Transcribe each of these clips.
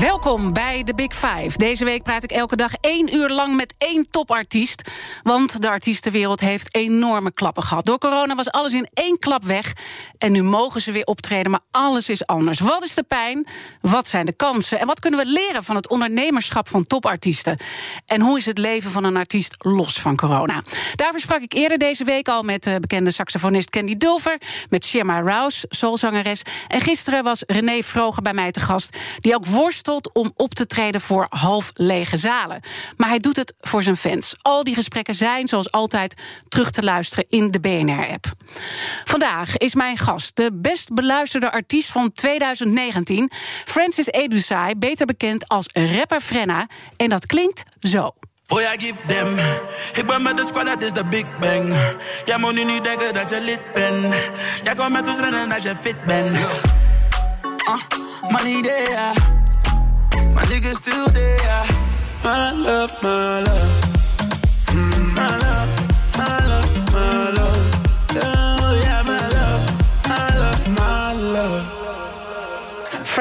Welkom bij de Big Five. Deze week praat ik elke dag één uur lang met één topartiest. Want de artiestenwereld heeft enorme klappen gehad. Door corona was alles in één klap weg. En nu mogen ze weer optreden, maar alles is anders. Wat is de pijn? Wat zijn de kansen? En wat kunnen we leren van het ondernemerschap van topartiesten? En hoe is het leven van een artiest los van corona? Daarvoor sprak ik eerder deze week al met eh, bekende saxofonist Candy Dulver... met Shema Rouse, soulzangeres. En gisteren was René Vroger bij mij te gast... die ook worst om op te treden voor half lege zalen. Maar hij doet het voor zijn fans. Al die gesprekken zijn, zoals altijd, terug te luisteren in de BNR-app. Vandaag is mijn gast de best beluisterde artiest van 2019, Francis Edusai, beter bekend als rapper Frenna. En dat klinkt zo. Oh ja, give them. Ik ben met de squad, dat is de Big Bang. Jij moet nu niet denken dat je lid bent. Jij komt met ons rennen als je fit bent. Uh, money there. Niggas still there. My love, my love.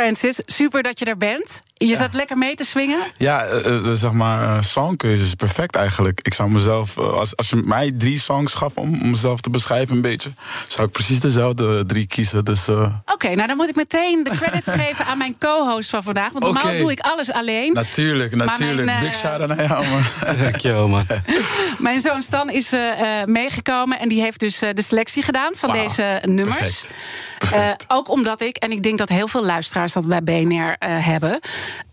Francis, super dat je er bent. Je zat lekker mee te swingen? Ja, uh, zeg maar, uh, songkeuze is perfect eigenlijk. Ik zou mezelf, uh, als, als je mij drie songs gaf om, om mezelf te beschrijven een beetje... zou ik precies dezelfde drie kiezen. Dus, Oké, okay, nou dan moet ik meteen de credits geven aan mijn co-host van vandaag. Want normaal okay. doe ik alles alleen. Natuurlijk, natuurlijk. Mijn, Big shout naar jou, man. Dankjewel, man. mijn zoon Stan is meegekomen en die heeft dus de selectie gedaan van wow. deze nummers. Perfect. Perfect. ook omdat ik, en ik denk dat heel veel luisteraars dat bij BNR hebben...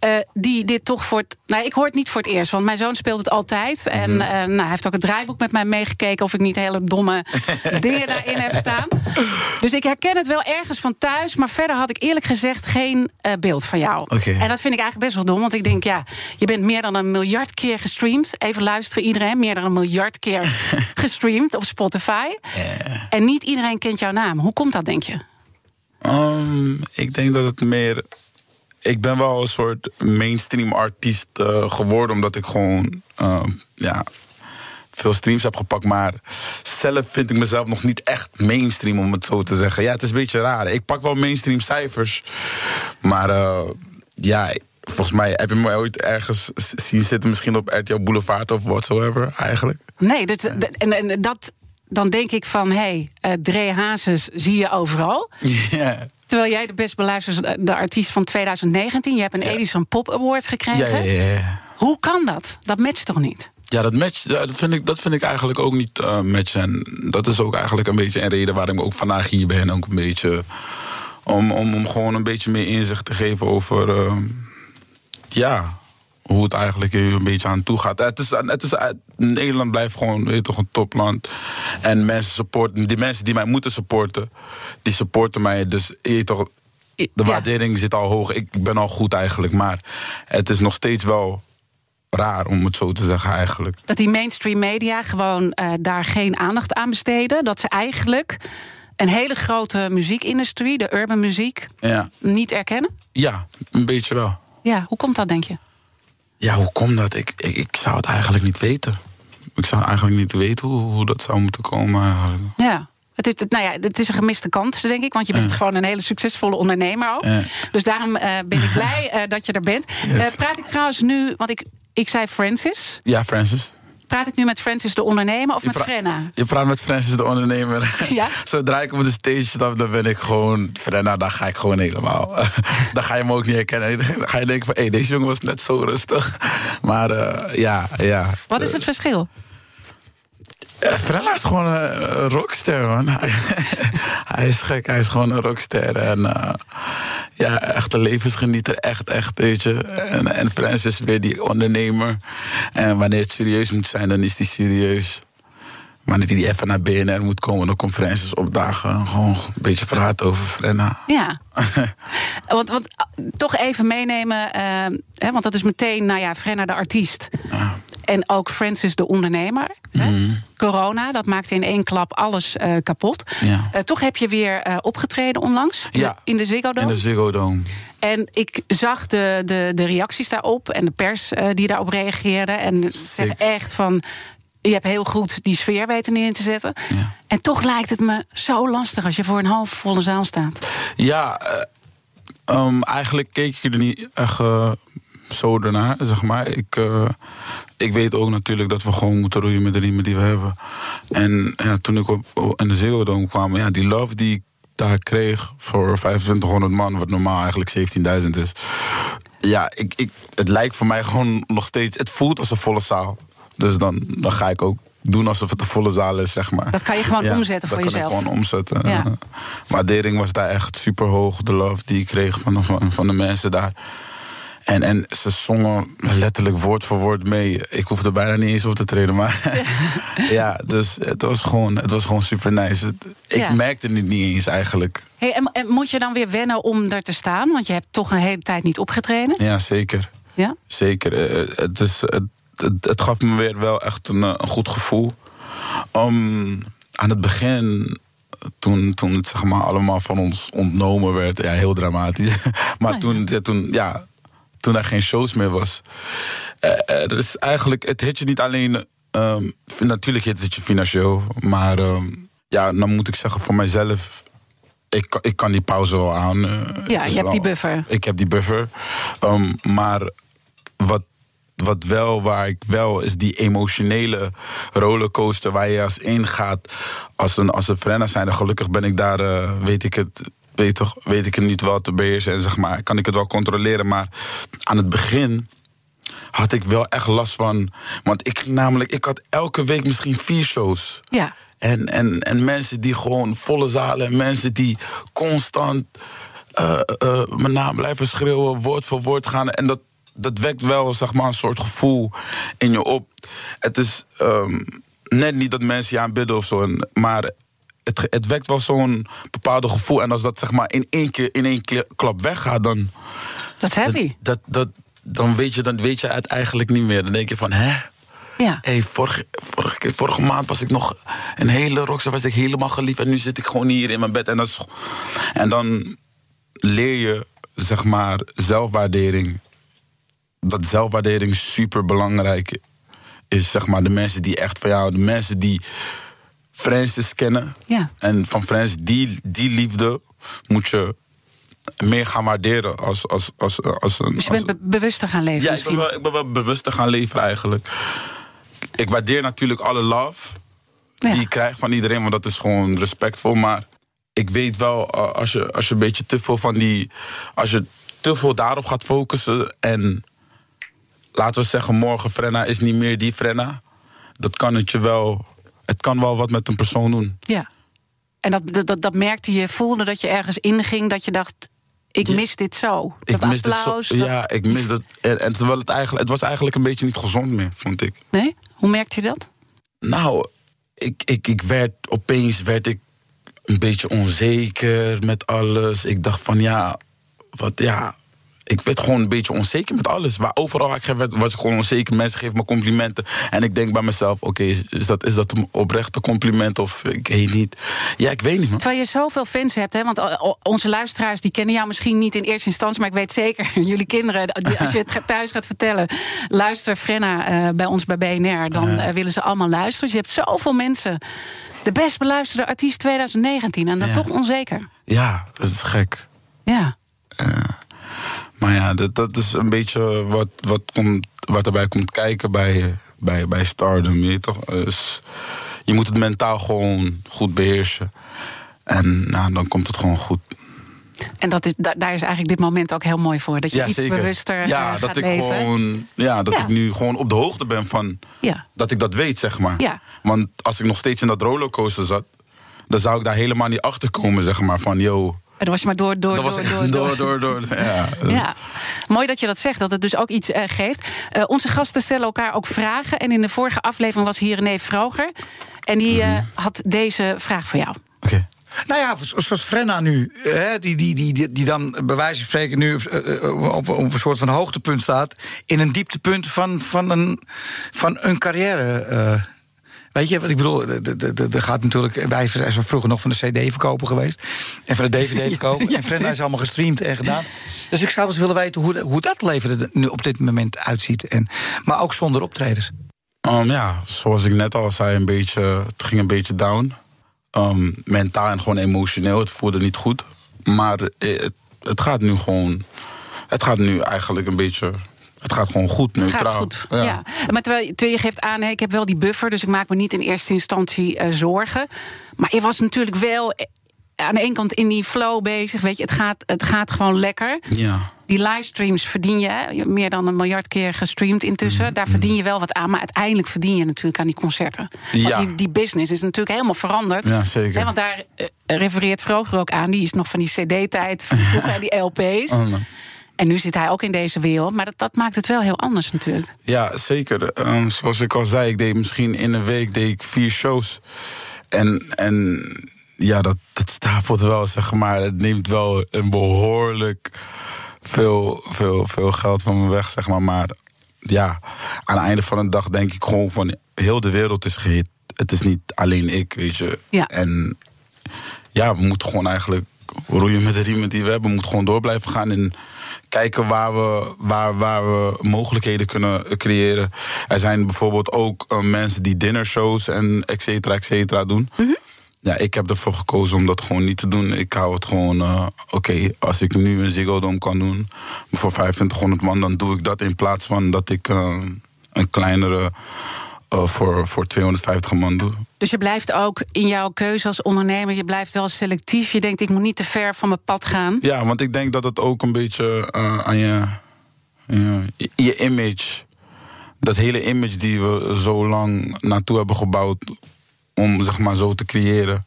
Uh, die dit toch voor het. Nou, ik hoor het niet voor het eerst, want mijn zoon speelt het altijd. En uh, nou, hij heeft ook het draaiboek met mij meegekeken of ik niet hele domme dingen daarin heb staan. Dus ik herken het wel ergens van thuis, maar verder had ik eerlijk gezegd geen beeld van jou. Okay. En dat vind ik eigenlijk best wel dom, want ik denk, ja, je bent meer dan een miljard keer gestreamd. Even luisteren, iedereen, meer dan een miljard keer gestreamd op Spotify. Yeah. En niet iedereen kent jouw naam. Hoe komt dat, denk je? Um, ik denk dat het meer ik ben wel een soort mainstream artiest uh, geworden, omdat ik gewoon uh, ja, veel streams heb gepakt. Maar zelf vind ik mezelf nog niet echt mainstream, om het zo te zeggen. Ja, het is een beetje raar. Ik pak wel mainstream cijfers. Maar uh, ja, volgens mij heb je me ooit ergens zien zitten, misschien op RTL Boulevard of whatsoever, eigenlijk. Nee, dat, en, en dat, dan denk ik van, hé, hey, uh, Dre Hazes zie je overal. Yeah. Terwijl jij de best beluisterde artiest van 2019... je hebt een. Edison Pop Award gekregen. Hoe kan dat? Dat matcht toch niet? Ja, dat match, dat vind ik, dat vind ik eigenlijk ook niet uh, matchen. En dat is ook eigenlijk een beetje een reden waarom ik ook vandaag hier ben. Ook een beetje om, om, om gewoon een beetje meer inzicht te geven over... Uh, ja, hoe het eigenlijk een beetje aan toe gaat. Het is, het is, Nederland blijft gewoon weet toch, een topland. En mensen supporten, die mensen die mij moeten supporten, die supporten mij. Dus je toch, de ja. waardering zit al hoog. Ik ben al goed eigenlijk. Maar het is nog steeds wel raar, om het zo te zeggen eigenlijk. Dat die mainstream media gewoon uh, daar geen aandacht aan besteden. Dat ze eigenlijk een hele grote muziekindustrie, de urban muziek, ja. niet erkennen? Ja, een beetje wel. Ja, hoe komt dat, denk je? Ja, hoe komt dat? Ik, ik, ik zou het eigenlijk niet weten. Ik zou eigenlijk niet weten hoe, hoe dat zou moeten komen. Eigenlijk. Ja. Het is, nou ja, het is een gemiste kans, denk ik. Want je bent Ja. gewoon een hele succesvolle ondernemer ook. Ja. Dus daarom eh, ben ik blij eh, dat je er bent. Yes. Eh, praat ik trouwens nu, want ik, ik zei Francis. Ja, Francis. Praat ik nu met Francis de ondernemer of Je met Frenna? Je praat met Francis de ondernemer. Ja? Zodra ik op de stage stap, dan ben ik gewoon... Frenna, dan ga ik gewoon helemaal... dan ga je me ook niet herkennen. Dan ga je denken van, hé, deze jongen was net zo rustig. Maar eh, ja, ja. Wat is het verschil? Eh, Frenna is gewoon een een rockster, man. Hij, is gek, hij is gewoon een rockster. En eh, ja, echt een levensgenieter, echt, echt, weet je. En, en Francis is weer die ondernemer. En wanneer het serieus moet zijn, dan is hij serieus. wanneer die even naar BNR moet komen, dan conferenties opdagen. Gewoon een beetje praten over Frenna. Ja. want, want toch even meenemen, eh, hè, want dat is meteen, nou ja, Frenna de artiest. Ja. En ook Francis de ondernemer. hè. Mhm. Corona, dat maakte in één klap alles eh, kapot. Ja. Eh, toch heb je weer eh, opgetreden onlangs Ja. in de Ziggo Dome. In de Ziggo Dome. En ik zag de, de, de reacties daarop en de pers die daarop reageerde. En zeggen echt van. Je hebt heel goed die sfeer weten neer te zetten. Ja. En toch lijkt het me zo lastig als je voor een halfvolle zaal staat. Ja, eh, ehm, eigenlijk keek ik er niet echt zo ernaar, zeg maar. Ik, eh, ik weet ook natuurlijk dat we gewoon moeten roeien met de riemen die we hebben. En ja, toen ik op, in de Dome kwam, ja, die love die ik daar kreeg voor 2500 man, wat normaal eigenlijk 17.000 is. Ja, ik, ik, het lijkt voor mij gewoon nog steeds, het voelt als een volle zaal. Dus dan, dan ga ik ook doen alsof het een volle zaal is, zeg maar. Dat kan je gewoon Ja, omzetten voor dat jezelf. kan ik gewoon omzetten. Ja. Waardering was daar echt super hoog. De love die ik kreeg van, van, van de mensen daar. En, en ze zongen letterlijk woord voor woord mee. Ik hoefde bijna niet eens op te treden. Maar ja, dus het was gewoon, het was gewoon super nice. Het- ik Ja. merkte het niet eens eigenlijk. Hey, en, en moet je dan weer wennen om er te staan? Want je hebt toch een hele tijd niet opgetreden. Ja, zeker. Ja? Zeker. Eh, Het, is, het, het, het gaf me weer wel echt een, eh, een goed gevoel. Um, aan het begin, toen, toen het zeg maar allemaal van ons ontnomen werd, ja, heel dramatisch. maar ja. toen, ja, toen, ja, toen er geen shows meer was. is eigenlijk, het hit je niet alleen. ehm, natuurlijk hit het je financieel, maar ehm, ja, dan moet ik zeggen voor mijzelf. Ik, kan- ik kan die pauze wel aan. eh, Ja, je hebt die buffer. ik heb die buffer. Ehm, maar wat, wat wel, waar ik wel, is die emotionele rollercoaster waar je als ingaat. Als een, als een zijn. Gelukkig ben ik daar, weet ik het. Weet, toch, weet ik het niet wel te beheersen en zeg maar, kan ik het wel controleren. Maar aan het begin had ik wel echt last van. Want ik namelijk, ik had elke week misschien vier shows. Ja. En, en, en mensen die gewoon volle zalen, en mensen die constant eh, eh, mijn naam blijven schreeuwen, woord voor woord gaan. En dat, dat wekt wel zeg maar, een soort gevoel in je op. Het is ehm, net niet dat mensen je aanbidden of zo, maar het, het wekt wel zo'n bepaalde gevoel. En als dat zeg maar in één keer in één kla- klap weggaat, dan. Dat is heavy. Dat, dat, dan, weet je, dan weet je het eigenlijk niet meer. Dan denk je van, hè? Ja. Hey, vorige, vorige, keer- vorige maand was ik nog een hele rockstar, was ik helemaal geliefd. En nu zit ik gewoon hier in mijn bed. En, dat is, en dan leer je, zeg maar, zelfwaardering. Dat zelfwaardering super belangrijk is. Zeg maar, de mensen die echt van jou, de mensen die Francis kennen. Ja. En van Francis, die, die liefde moet je meer gaan waarderen als, als, als, als een. Dus je als- bent be- bewuster gaan leven ja, ik misschien. ben, wel, ik ben wel bewuster gaan leven eigenlijk. Ik waardeer natuurlijk alle love Ja. die ik krijg van iedereen, want dat is gewoon respectvol. Maar ik weet wel, als je, als je een beetje te veel van die. Als je te veel daarop gaat focussen en. Laten we zeggen, morgen Frenna is niet meer die Frenna. Dat kan het je wel. Het kan wel wat met een persoon doen. Ja. En dat, dat, dat, merkte je, voelde dat je ergens inging, dat je dacht: ik mis dit zo. Dat ik mis dit zo. dat- Ja, ik mis dat. En, en terwijl het eigenlijk. Het was eigenlijk een beetje niet gezond meer, vond ik. Nee? Hoe merkte je dat? Nou, ik, ik, ik werd opeens werd ik een beetje onzeker met alles. Ik dacht van ja, wat ja. Ik werd gewoon een beetje onzeker met alles. Waar overal waar ik ging, werd, was ik gewoon onzeker. Mensen geven me complimenten. En ik denk bij mezelf: oké, is, is dat, is dat een oprechte compliment of ik weet niet? Ja, ik weet niet, man. Terwijl je zoveel fans hebt, hè? want eh, onze luisteraars die kennen jou misschien niet in eerste instantie, maar ik weet zeker, jullie kinderen, als je het thuis gaat vertellen, luister Frenna eh, bij ons bij BNR, dan eh, willen ze allemaal luisteren. Dus je hebt zoveel mensen. De best beluisterde artiest 2019 en dan Ja. toch onzeker. Ja, dat is gek. Ja. Maar ja, dat, dat is een beetje wat, wat, komt, wat erbij komt kijken bij, bij, bij Stardom. Je, toch? Dus je moet het mentaal gewoon goed beheersen. En nou, dan komt het gewoon goed. En dat is, da- daar is eigenlijk dit moment ook heel mooi voor. Dat je ja, iets zeker. bewuster ja, eh, dat gaat ik leven. gewoon. Ja, dat Ja. ik nu gewoon op de hoogte ben van. Ja. Dat ik dat weet, zeg maar. Ja. Want als ik nog steeds in dat rollercoaster zat, dan zou ik daar helemaal niet achter komen, zeg maar. Van yo. En dan was je maar door, door, Dat was door, echt door, door, door, door. Ja. Ja, mooi dat je dat zegt, dat het dus ook iets eh, geeft. Eh, onze gasten stellen elkaar ook vragen. En in de vorige aflevering was hier René Vroger. En die uh, had deze vraag voor jou. Oké. Nou ja, zoals Frenna nu, hè, die, die, die, die dan bij wijze van spreken nu op, op, een soort van hoogtepunt staat. in een dieptepunt van, van, een, van een carrière. Weet je wat ik bedoel? Er gaat natuurlijk. Wij zijn vroeger nog van de CD-verkoper geweest. En van de DVD-verkoper. ja, en Frenna is allemaal gestreamd en gedaan. Dus ik zou wel eens willen weten hoe, hoe dat leven er nu op dit moment uitziet. En, maar ook zonder optredens. Um, ja, zoals ik net al zei, een beetje, het ging een beetje down. Um, mentaal en gewoon emotioneel. Het voelde niet goed. Maar het, het gaat nu gewoon. Het gaat nu eigenlijk een beetje het gaat gewoon goed, neutraal. Het gaat goed, ja. Maar terwijl, je geeft aan, ik heb wel die buffer... dus ik maak me niet in eerste instantie uh, zorgen. Maar je was natuurlijk wel eh, aan de ene kant in die flow bezig. Weet je, het gaat, het gaat gewoon lekker. Ja. Die livestreams verdien je, meer dan een miljard keer gestreamd intussen. Mhm. Daar verdien je wel wat aan, maar uiteindelijk verdien je natuurlijk aan die concerten. Want ja. die, die business is natuurlijk helemaal veranderd. Ja, zeker. want daar uh, refereert Vroger ook aan. Die is nog van die CD-tijd, vroeger die LP's. Oh, en nu zit hij ook in deze wereld, maar dat, dat maakt het wel heel anders natuurlijk. Ja, zeker. Um, zoals ik al zei, ik deed misschien in een week deed ik vier shows. En, en ja, dat, dat stapelt wel, zeg maar. Het neemt wel een behoorlijk veel, veel, veel geld van me weg, zeg maar. Maar ja, aan het einde van de dag denk ik gewoon van... heel de wereld is gehit. Het is niet alleen ik, weet je. Ja. En ja, we moeten gewoon eigenlijk roeien met de riemen die we hebben. We moeten gewoon door blijven gaan en kijken waar we, waar, waar we mogelijkheden kunnen creëren. Er zijn bijvoorbeeld ook uh, mensen die dinnershows en et cetera, et cetera doen. Mhm. Ja, ik heb ervoor gekozen om dat gewoon niet te doen. Ik hou het gewoon, uh, oké, als ik nu een Ziggo Dome kan doen voor 2500 man, dan doe ik dat in plaats van dat ik uh, een kleinere uh, voor, voor 250 man doe. Dus je blijft ook in jouw keuze als ondernemer, je blijft wel selectief. Je denkt, ik moet niet te ver van mijn pad gaan. Ja, want ik denk dat het ook een beetje uh, aan je, je, je image. Dat hele image die we zo lang naartoe hebben gebouwd om zeg maar zo te creëren.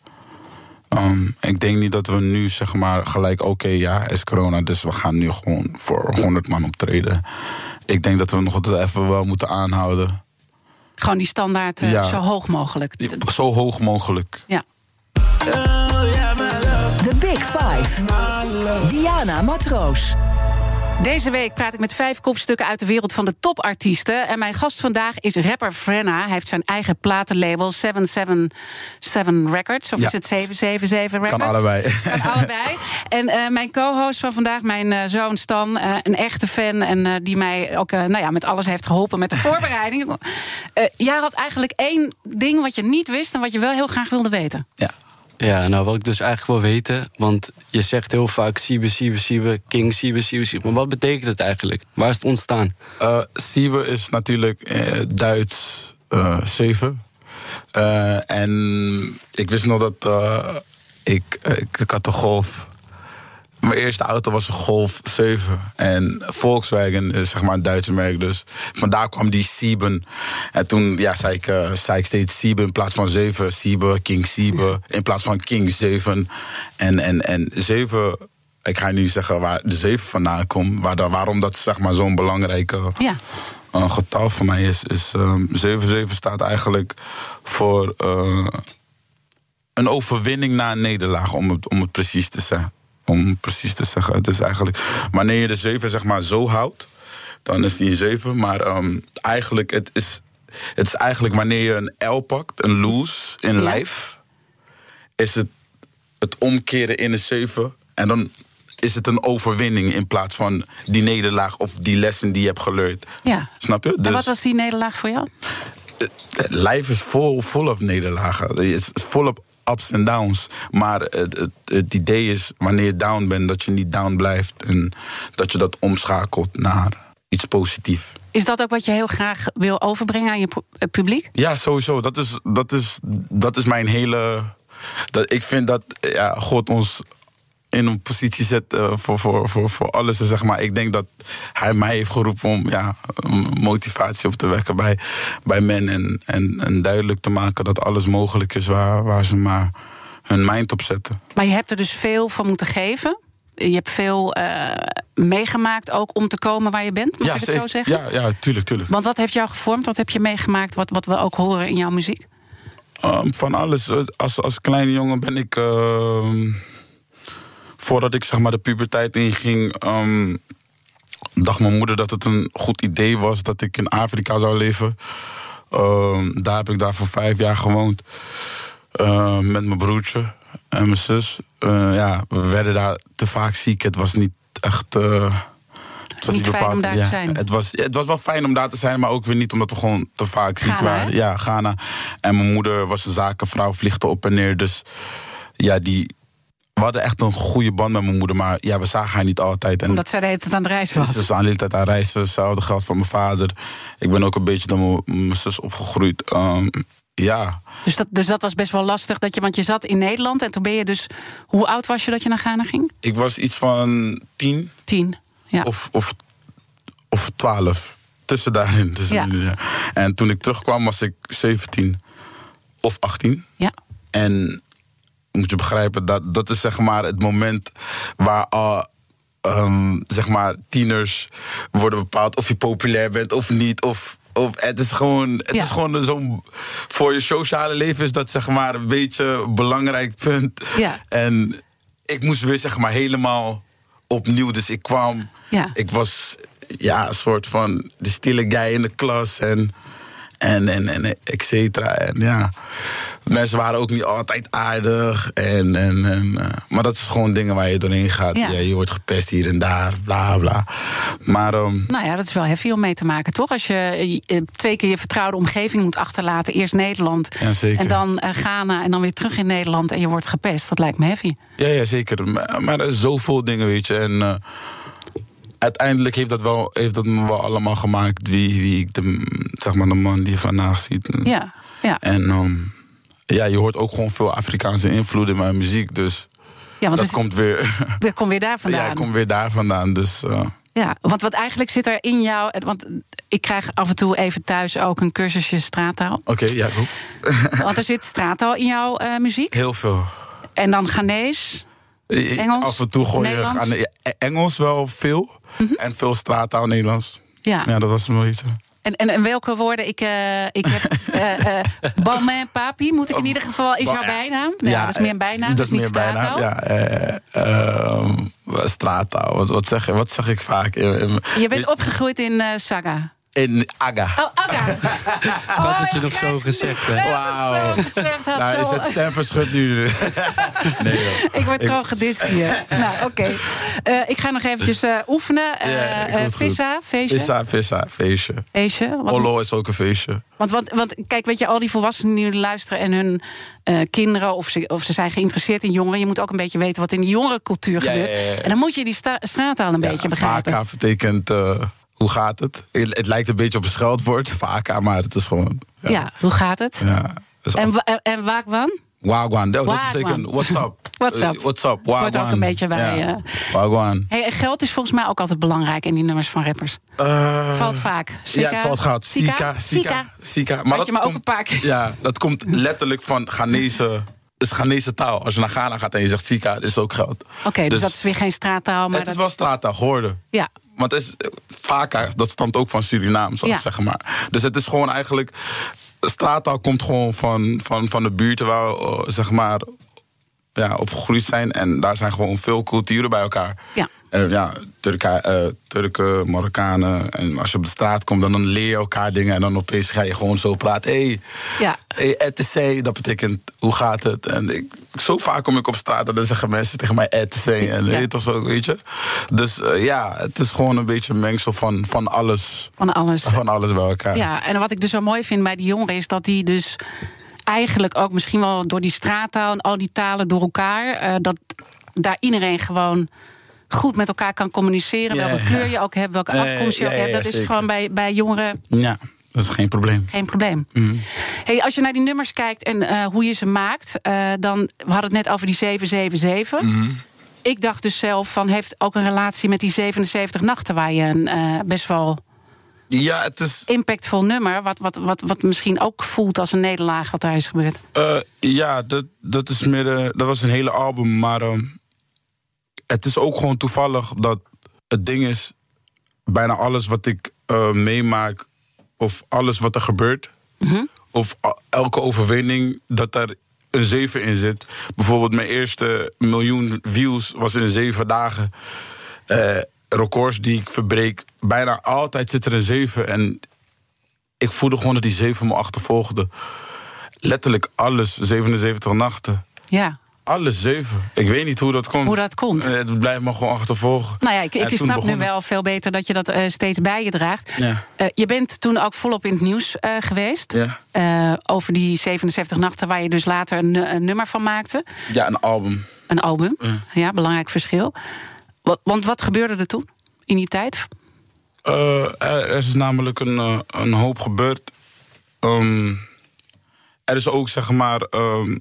Um, ik denk niet dat we nu zeg maar gelijk, oké, ja, is corona, dus we gaan nu gewoon voor 100 man optreden. Ik denk dat we nog altijd even wel moeten aanhouden. Gewoon die standaard uh, ja. zo hoog mogelijk. Zo hoog mogelijk. Ja. The Big Five. Diana Matroos. Deze week praat ik met vijf kopstukken uit de wereld van de topartiesten. En mijn gast vandaag is rapper Frenna. Hij heeft zijn eigen platenlabel 777 Records. Of Ja. is het 777 Records? Kan allebei. Kan allebei. En eh, mijn co-host van vandaag, mijn eh, zoon Stan, eh, een echte fan. En die mij ook nou ja, met alles heeft geholpen met de voorbereiding. Jij had eigenlijk één ding wat je niet wist en wat je wel heel graag wilde weten. Ja. Ja, nou wat ik dus eigenlijk wil weten, want je zegt heel vaak Siebe, Siebe, Siebe, King Siebe, Siebe, Siebe. Maar wat betekent het eigenlijk? Waar is het ontstaan? Uh, is natuurlijk eh, Duits uh, 7. Uh, en ik wist nog dat ik, ik had de Golf. Mijn eerste auto was een Golf 7. En Volkswagen is zeg maar een Duitse merk. Dus vandaar kwam die Sieben. En toen ja, zei, ik, uh, zei ik steeds Sieben in plaats van 7. Sieben, King Sieben. In plaats van King 7. En, en, en 7 ik ga nu zeggen waar de 7 vandaan komt. Waar, waarom dat zeg maar, zo'n belangrijke ja. uh, getal voor mij is. is um, 7-7 staat eigenlijk voor uh, een overwinning na een nederlaag, om het, om het precies te zeggen. Om precies te zeggen. Het is eigenlijk wanneer je de 7 zeg maar, zo houdt, dan is die een 7. Maar um, eigenlijk, het is, het is eigenlijk wanneer je een L pakt, een lose in lijf, is het het omkeren in een 7. En dan is het een overwinning in plaats van die nederlaag of die lessen die je hebt geleerd. Ja. Snap je? Dus, en wat was die nederlaag voor jou? Het lijf is vol, vol op nederlagen. Het is volop ups en downs. Maar het, het, het, idee is, wanneer je down bent, dat je niet down blijft. En dat je dat omschakelt naar iets positiefs. Is dat ook wat je heel graag wil overbrengen aan je publiek? Ja, sowieso. Dat is, dat is, dat is mijn hele. Dat, ik vind dat ja, God ons in een positie zet uh, voor, voor, voor, voor alles. Zeg maar. Ik denk dat hij mij heeft geroepen om ja, motivatie op te wekken bij, bij men. En, en, en duidelijk te maken dat alles mogelijk is waar, waar ze maar hun mind op zetten. Maar je hebt er dus veel van moeten geven. Je hebt veel uh, meegemaakt ook om te komen waar je bent, mag ja, ik het zo zeggen? Ja, ja, tuurlijk, tuurlijk. Want wat heeft jou gevormd? Wat heb je meegemaakt wat, wat we ook horen in jouw muziek? Ehm, van alles. Als, als kleine jongen ben ik. ehm, voordat ik zeg maar de puberteit inging. ehm, dacht mijn moeder dat het een goed idee was dat ik in Afrika zou leven. Ehm, daar heb ik daar voor vijf jaar gewoond. Ehm, met mijn broertje en mijn zus. Eh, ja, we werden daar te vaak ziek. Het was niet echt. eh, het was Niet fijn om daar te zijn. Het was, het was wel fijn om daar te zijn, maar ook weer niet omdat we gewoon te vaak ziek Ghana, waren. hè? Ja, Ghana. En mijn moeder was een zakenvrouw, vliegde op en neer. Dus ja, die. We hadden echt een goede band met mijn moeder, maar ja, we zagen haar niet altijd. En Omdat zij de hele tijd aan het reizen was. ze was aan de hele tijd aan reizen. Hetzelfde geldt voor mijn vader. Ik ben ook een beetje door mijn- zus opgegroeid. Ehm, ja, Dus dat, dus dat was best wel lastig. Dat je, want je zat in Nederland en toen ben je dus... Hoe oud was je dat je naar Ghana ging? ik was iets van tien Tien. Ja. of, of, of twaalf. Tussen daarin. Tussen Ja. ja. En toen ik terugkwam was ik 17 of 18. ja. En moet je begrijpen, dat, dat is zeg maar het moment waar al. ehm, zeg maar, tieners worden bepaald of je populair bent of niet. Of, of het is gewoon, het Ja. is gewoon zo'n. Voor je sociale leven is dat zeg maar een beetje een belangrijk punt. Ja. En ik moest weer zeg maar helemaal opnieuw. Dus ik kwam. Ja. Ik was ja, een soort van de stille guy in de klas. En en, en, en et cetera. En ja, mensen waren ook niet altijd aardig. En, en, en, eh, maar dat is gewoon dingen waar je doorheen gaat. Ja. Ja. je wordt gepest hier en daar, bla bla. Maar ehm, Nou ja, dat is wel heavy om mee te maken, toch? Als je eh, twee keer je vertrouwde omgeving moet achterlaten. Eerst Nederland Ja, en dan eh, Ghana en dan weer terug in Nederland... en je wordt gepest. Dat lijkt me heavy. ja, ja, zeker. Maar, maar er is zoveel dingen, weet je. En uiteindelijk heeft dat, wel, heeft dat me wel allemaal gemaakt... wie, wie ik, de, zeg maar, de man die vandaag ziet. Ja, ja. En ehm, ja, je hoort ook gewoon veel Afrikaanse invloed in mijn muziek. Dus ja want dat komt weer... dat komt weer daar vandaan. Ja, ik kom weer daar vandaan. Dus eh, Ja, want wat eigenlijk zit er in jou... Want ik krijg af en toe even thuis ook een cursusje straattaal. oké, ja, goed. Want er zit straattaal in jouw eh, muziek. Heel veel. En dan Ghanese. Engels? Af en toe gooi je? Mhm. Engels wel veel. En veel straattaal Nederlands. Ja. Ja, dat was nog iets. En, en, en welke woorden? Ik, eh, ik heb Balmain Papi, moet ik in ieder geval. Is jouw bijnaam? Ja, dat is meer een bijnaam. Dat dus is niet meer bijnaam. straattaal. Ja, eh, ehm, straattaal. Wat, wat, zeg, wat zeg ik vaak? Je bent opgegroeid in Saga. In Aga. Oh, Aga. Ik had het je nog zo gezegd, hè? Wauw. Gezegd, had Nou, is het stemverschut nu? nee, joh. Ik word gewoon gedist hier. nou, oké. Eh, ik ga nog eventjes eh, oefenen. Eh Ja, ik eh, vissa, feestje. Vissa, vissa, feestje. Feestje. Is ook een feestje. Want, want, want kijk, weet je, al die volwassenen die nu luisteren en hun eh, kinderen, of ze, of ze zijn geïnteresseerd in jongeren, je moet ook een beetje weten wat in die jongerencultuur Ja, gebeurt. ja, ja, ja. En dan moet je die sta- straattaal een beetje begrijpen. Vaka betekent, eh, hoe gaat het? het? Lijkt een beetje op een scheldwoord, vaka, maar het is gewoon... Ja. hoe gaat het? Ja, dus En, af- en, en waakwan? Wagwan, dat Wagwan. betekent what's up. What's up. Eh, what's up, Hoort wagwan. ook een beetje bij, Ja. eh. Wagwan. Hey, geld is volgens mij ook altijd belangrijk in die nummers van rappers. Eh, Valt vaak. ja, het valt goud. Sika? Sika, Sika. Sika, Sika. Had je maar ook een paar keer. Ja, dat komt letterlijk van Ghanese... is Ghanese taal. Als je naar Ghana gaat en je zegt Sika, dat is ook geld. Oké, dus, dat is weer geen straattaal. Maar het is wel straattaal geworden. Ja, Want het is, Vaka, dat stamt ook van Surinaam, zal Ja. ik zeggen maar. Dus het is gewoon eigenlijk... Straattaal komt gewoon van, van, van de buurten waar we, eh, zeg maar, ja, opgegroeid zijn. En daar zijn gewoon veel culturen bij elkaar. Ja. Eh, ja, Turken, eh, Turken, Marokkanen. En als je op de straat komt, dan, dan leer je elkaar dingen. En dan opeens ga je gewoon zo praten. Hé, hey, Ja. hey, etc. Dat betekent, hoe gaat het? En ik, zo vaak kom ik op straat en dan zeggen mensen tegen mij etc. En Ja. weet toch zo, weet je? Dus eh, ja, het is gewoon een beetje een mengsel van, van alles. van alles. Van alles bij elkaar. Ja, en wat ik dus zo mooi vind bij die jongeren is dat die dus eigenlijk ook misschien wel door die straattaal en al die talen door elkaar, eh, dat daar iedereen gewoon goed met elkaar kan communiceren. Ja, welke ja. kleur je ook hebt, welke afkomst je ja, ook hebt. Dat is zeker. gewoon bij, bij jongeren Ja, dat is geen probleem. geen probleem. Mhm. Hey, als je naar die nummers kijkt en eh, hoe je ze maakt, eh, dan we hadden het net over die 777. Mhm. Ik dacht dus zelf van heeft ook een relatie met die 77 nachten waar je een best wel Ja, het is. impactvol nummer, wat, wat, wat, wat misschien ook voelt als een nederlaag wat daar is gebeurd. eh, ja, dat, dat is meer. de- dat was een hele album, maar. ehm, het is ook gewoon toevallig dat het ding is. Bijna alles wat ik eh, meemaak, of alles wat er gebeurt, of a- elke overwinning dat daar een 7 in zit. Bijvoorbeeld mijn eerste miljoen views was in zeven dagen. Eh, records die ik verbreek, bijna altijd zit er een 7. En ik voelde gewoon dat die 7 me achtervolgde. Letterlijk alles, 77 nachten. Ja. Alles zeven. Ik weet niet hoe dat komt. Hoe dat komt. Eh, Het blijft me gewoon achtervolgen. Nou ja, ik, ik snap nu wel veel beter dat je dat eh, steeds bij je draagt. Ja. Eh, je bent toen ook volop in het nieuws geweest. Ja. Over die 77 nachten waar je dus later een, een nummer van maakte. Ja, een album. Een album. Ja, belangrijk verschil. Wa- Want wat gebeurde er toen? In die tijd? Eh, er is namelijk een, eh, een hoop gebeurd. Ehm, er is ook, zeg maar... ehm,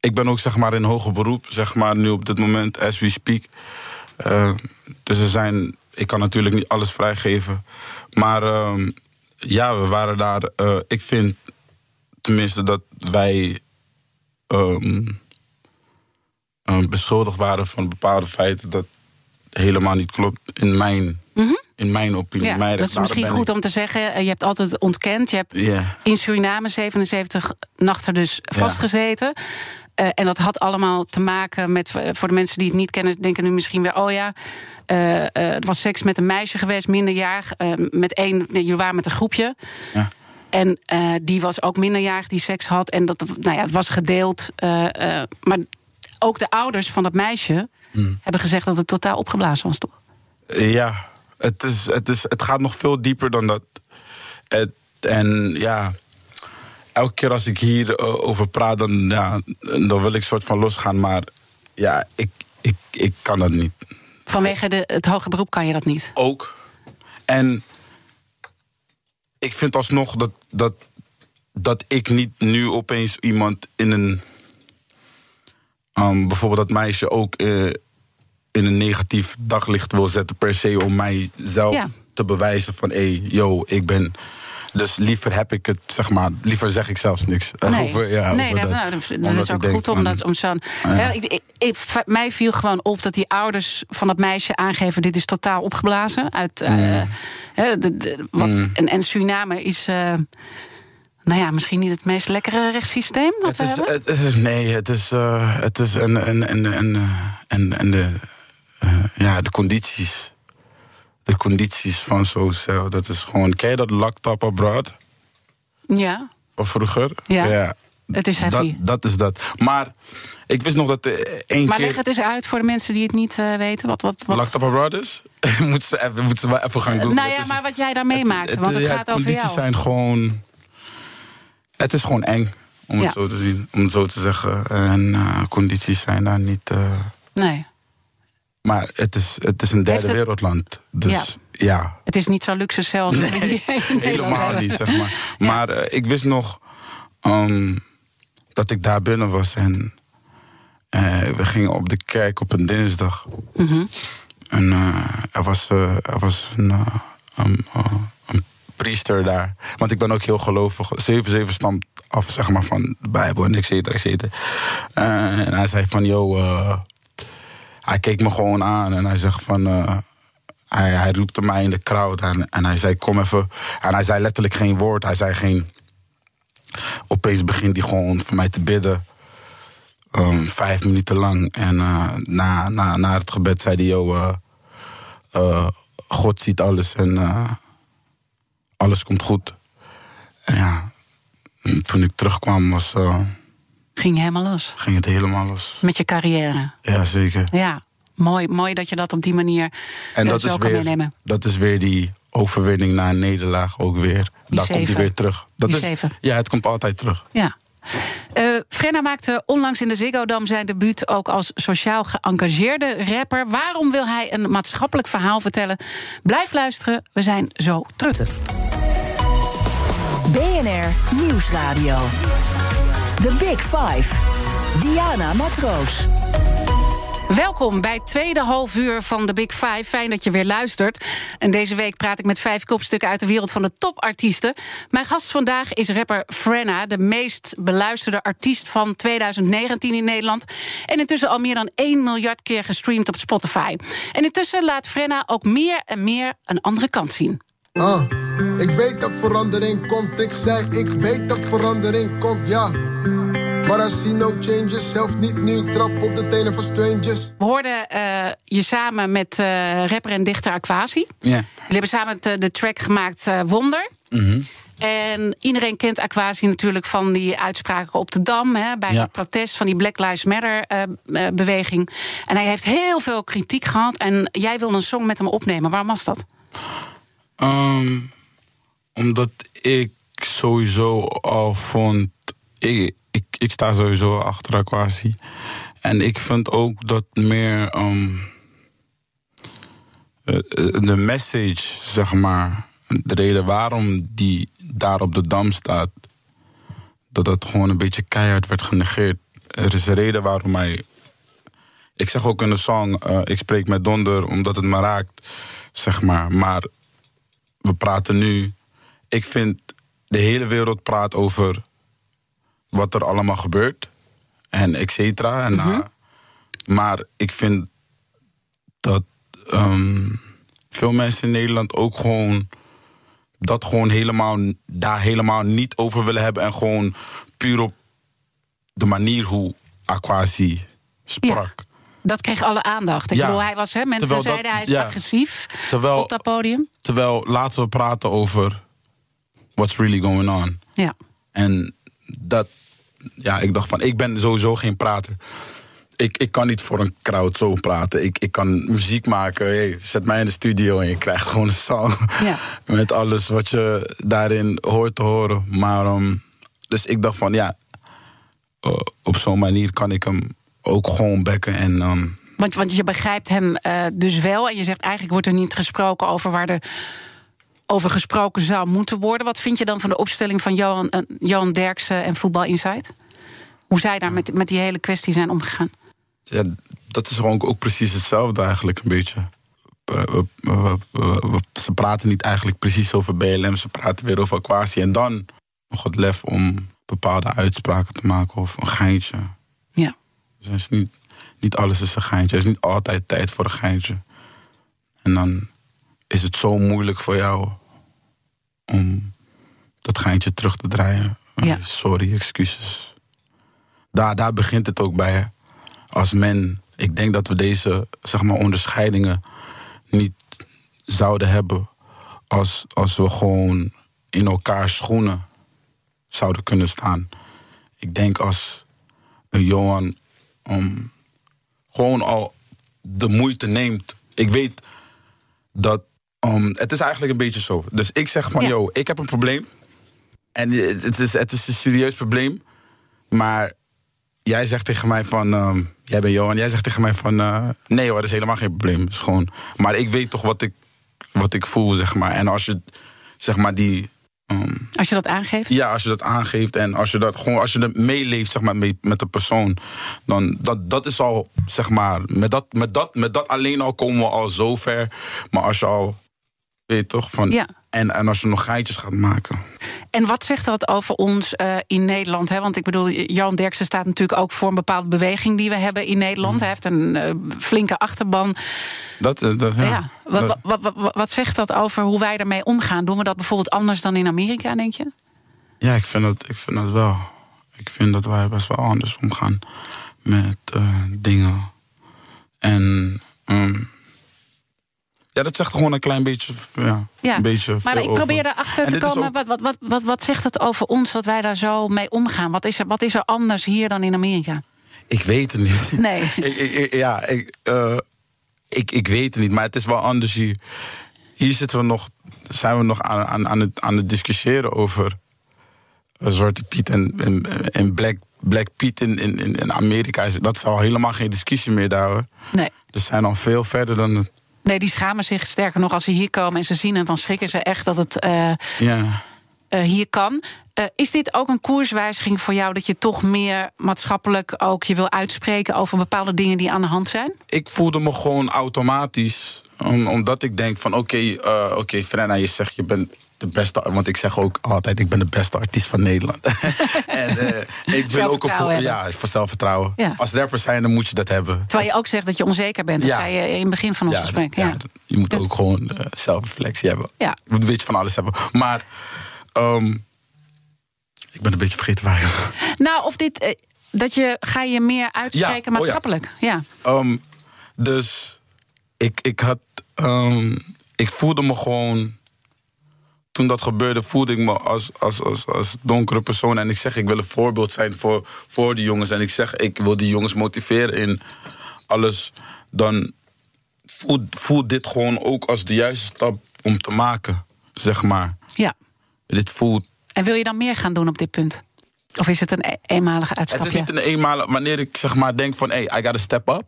ik ben ook, zeg maar, in hoger beroep. Zeg maar, nu op dit moment, as we speak. Eh, dus er zijn... Ik kan natuurlijk niet alles vrijgeven. Maar ehm, ja, we waren daar... ik vind tenminste dat wij... beschuldigd waren van bepaalde feiten... dat helemaal niet klopt in mijn, in mijn opinie. Mhm. Ja, mijn dat is misschien goed ik- om te zeggen. Eh, Je hebt altijd ontkend. Je hebt in Suriname 77 nachten dus vastgezeten. Eh, en dat had allemaal te maken met, eh, voor de mensen die het niet kennen, denken nu misschien weer: oh ja, het was seks met een meisje geweest, minderjarig. met één, nee, jullie waren met een groepje. Ja. En die was ook minderjarig die seks had. En dat nou ja, het was gedeeld. maar ook de ouders van dat meisje Hmm. hebben gezegd dat het totaal opgeblazen was, toch? Ja, het, is, het, is, het gaat nog veel dieper dan dat. Het, en ja, elke keer als ik hierover over praat, dan, ja, dan wil ik soort van losgaan. Maar ja, ik, ik, ik kan dat niet. Vanwege de, het hoge beroep kan je dat niet. Ook. En ik vind alsnog dat, dat, dat ik niet nu opeens iemand in een. Um, bijvoorbeeld dat meisje ook eh, in een negatief daglicht wil zetten, per se, om mijzelf Ja. te bewijzen van hé, hey, yo, ik ben. Dus liever heb ik het, zeg maar, liever zeg ik zelfs niks. Nee, over, ja, nee over dat, nou, dat- is ook goed om, dat, om zo'n. ja. Ik, ik, ik- mij viel gewoon op dat die ouders van dat meisje aangeven: dit is totaal opgeblazen. Uit, eh, Mm. hè, de, de- wat, en, en Suriname is. eh, nou ja, misschien niet het meest lekkere rechtssysteem wat Het we is, hebben. het is- nee, het is, eh, het is en, en, en, en, eh, en, en de, eh, ja, de condities. De condities van zo'n cel, dat is gewoon... Ken je dat abroad? ja, Of vroeger? Ja, het is dat, heavy. dat is dat. Maar ik wist nog dat er één maar keer... leg het eens uit voor de mensen die het niet eh, weten. Wat, wat, wat, abroad is? moeten, ze even, moeten ze wel even gaan doen. nou ja, maar wat jij daar meemaakte, want het ja, gaat de over condities jou. zijn gewoon... Het is gewoon eng, om Ja. het zo te zien. Om het zo te zeggen. En eh, condities zijn daar niet... eh, Nee, Maar het is, het is een derde het- wereldland. Dus ja, het is niet zo luxe zelfs. helemaal niet, zeg maar. Maar eh, ik wist nog ehm, dat ik daar binnen was. En we gingen op de kerk op een dinsdag. Mhm. En er was, er was een, een priester daar. Want ik ben ook heel gelovig. 7-7 stamt af, zeg maar, van de Bijbel en et cetera, et cetera. Eh, en hij zei van, yo... eh, hij keek me gewoon aan en hij zegt van... eh, hij, hij roepte mij in de crowd en, en hij zei, kom even... En hij zei letterlijk geen woord. Hij zei geen... Opeens begint hij gewoon voor mij te bidden. Ehm, vijf minuten lang. En na, na, na het gebed zei hij, eh, God ziet alles en alles komt goed. En ja, toen ik terugkwam was, eh, Ging helemaal los. ging het helemaal los. Met je carrière. Ja, zeker. Ja, mooi, mooi dat je dat op die manier En eh, dat is, kan weer, meenemen. dat is weer die overwinning na een nederlaag ook weer. Die Daar komt hij weer terug. Dat Die is. Ja, het komt altijd terug. Ja. Eh, Frenna maakte onlangs in de Ziggo Dome zijn debuut ook als sociaal geëngageerde rapper. Waarom wil hij een maatschappelijk verhaal vertellen? Blijf luisteren, we zijn zo terug. BNR Nieuwsradio. The Big Five. Diana Matroos. Welkom bij het tweede half uur van de Big Five. Fijn dat je weer luistert. En deze week praat ik met vijf kopstukken uit de wereld van de topartiesten. Mijn gast vandaag is rapper Frenna, de meest beluisterde artiest van 2019 in Nederland. En intussen al meer dan 1 miljard keer gestreamd op Spotify. En intussen laat Frenna ook meer en meer een andere kant zien. Uh, Ik weet dat verandering komt, ik zeg, ik weet dat verandering komt, ja. Maar I see no changes, zelf niet nu ik trap op de tenen van strangers. We hoorden eh, je samen met eh, rapper en dichter Aquasi. Ja. Jullie hebben samen de, de track gemaakt eh, Wonder. Mhm. En iedereen kent Aquasi natuurlijk van die uitspraken op de Dam... Hè, bij Ja. het protest van die Black Lives Matter-beweging. en hij heeft heel veel kritiek gehad. En jij wilde een song met hem opnemen. Waarom was dat? Ehm, omdat ik sowieso al vond. Ik, ik, sta sowieso achter Aquasi. En ik vind ook dat meer. ehm, eh, eh, de message, zeg maar. De reden waarom die daar op de dam staat. Dat dat gewoon een beetje keihard werd genegeerd. Er is een reden waarom hij. Ik zeg ook in de song. eh, ik spreek met donder omdat het me raakt. Zeg maar. Maar we praten nu. Ik vind de hele wereld praat over wat er allemaal gebeurt. En et cetera. En, uh, maar ik vind dat ehm, veel mensen in Nederland ook gewoon dat gewoon helemaal daar helemaal niet over willen hebben. En gewoon puur op de manier hoe Aquasi sprak. Dat kreeg alle aandacht. Ik Ja. bedoel, hij was, hè, mensen dat- zeiden hij is ja. agressief Terwijl- op dat podium. Terwijl laten we praten over what's really going on. Ja. En dat, ja, ik dacht van, ik ben sowieso geen prater. Ik, ik kan niet voor een crowd zo praten. Ik, ik kan muziek maken. Hey, zet mij in de studio en je krijgt gewoon een song. Ja. Met alles wat je daarin hoort te horen. Maar, ehm, dus ik dacht van, ja, eh, op zo'n manier kan ik hem ook gewoon bekken. En ehm, Want, want je begrijpt hem eh, dus wel. En je zegt eigenlijk wordt er niet gesproken over waar er over gesproken zou moeten worden. Wat vind je dan van de opstelling van Johan, eh, Johan Derksen en Voetbal Insight? Hoe zij daar met, met die hele kwestie zijn omgegaan? ja, dat is gewoon ook precies hetzelfde eigenlijk een beetje. We- we- we- we- we- ze praten niet eigenlijk precies over BLM, ze praten weer over Aquasi. En dan nog het lef om bepaalde uitspraken te maken of een geintje. Ja. Dus niet, niet alles is een geintje. Er is niet altijd tijd voor een geintje. En dan is het zo moeilijk voor jou om dat geintje terug te draaien. Ja. Sorry, excuses. Daar, daar begint het ook bij. Als men, ik denk dat we deze zeg maar, onderscheidingen niet zouden hebben als, als we gewoon in elkaars schoenen zouden kunnen staan. Ik denk als een Johan um, gewoon al de moeite neemt. Ik weet dat. Um, het is eigenlijk een beetje zo. Dus ik zeg van, Ja. yo, ik heb een probleem. En het is, het is een serieus probleem. Maar jij zegt tegen mij van. ehm, jij bent Johan, jij zegt tegen mij van. eh, nee hoor, dat is helemaal geen probleem. Het is gewoon. Maar ik weet toch wat ik, wat ik voel, zeg maar. En als je, zeg maar, die. ehm, Als je dat aangeeft? ja, als je dat aangeeft en als je dat gewoon als je er meeleeft zeg maar, mee, met de persoon, dan dat, dat is al, zeg maar, met dat, met, dat, met dat alleen al komen we al zo ver. Maar als je al, weet je toch, van. Ja. En, en als je nog geitjes gaat maken. En wat zegt dat over ons eh, in Nederland? Hè? Want ik bedoel, Johan Derksen staat natuurlijk ook voor een bepaalde beweging die we hebben in Nederland. Mm. Hij heeft een eh, flinke achterban. Dat, eh, dat, ja. Ja. Wat, Dat- wat, wat, wat, wat zegt dat over hoe wij daarmee omgaan? Doen we dat bijvoorbeeld anders dan in Amerika, denk je? Ja, ik vind, dat, ik vind dat wel. Ik vind dat wij best wel anders omgaan met dingen. En ehm, ja, dat zegt gewoon een klein beetje, ja, Ja, een beetje Maar veel ik probeer erachter te komen. ook- Wat, wat, wat, wat, wat zegt het over ons dat wij daar zo mee omgaan? Wat is er, wat is er anders hier dan in Amerika? Ik weet het niet. Nee. ik, ik, ja, ik, eh, ik, ik weet het niet, maar het is wel anders hier. Hier zitten we nog, zijn we nog aan, aan, aan, het, aan het discussiëren over eh, Zwarte Piet en, en, en Black, Black Piet in, in, in Amerika. Dat is al helemaal geen discussie meer daar hoor. Nee. We zijn al veel verder dan het. Nee, die schamen zich sterker nog als ze hier komen en ze zien het, dan schrikken ze echt dat het eh, Ja. eh, hier kan. Eh, is dit ook een koerswijziging voor jou dat je toch meer maatschappelijk ook je wil uitspreken over bepaalde dingen die aan de hand zijn? Ik voelde me gewoon automatisch Om, omdat ik denk van oké, eh, oké, Frenna, je zegt je bent de beste. Want ik zeg ook altijd, ik ben de beste artiest van Nederland. en eh, ik wil ook een voor, ja, voor zelfvertrouwen. Ja. Als rapper zijn, dan moet je dat hebben. Terwijl je ook zegt dat je onzeker bent. Dat Ja. zei je in het begin van ons gesprek. Ja. Je moet ook gewoon eh, zelfreflectie hebben. Ja. Je moet een beetje van alles hebben. Maar ehm, ik ben een beetje vergeten waar je. Nou, of dit. eh, dat je ga je meer uitspreken oh ja. maatschappelijk. Ja. Ehm, dus ik, ik had. ehm, ik voelde me gewoon. Toen dat gebeurde, voelde ik me als, als, als, als donkere persoon. En ik zeg, ik wil een voorbeeld zijn voor, voor die jongens. En ik zeg, ik wil die jongens motiveren in alles. Dan voel, voel dit gewoon ook als de juiste stap om te maken, zeg maar. ja. Dit voelt En wil je dan meer gaan doen op dit punt? Of is het een e- eenmalige Het uitstapje? is niet een eenmaal. Wanneer ik zeg maar denk van, hey, I gotta step up.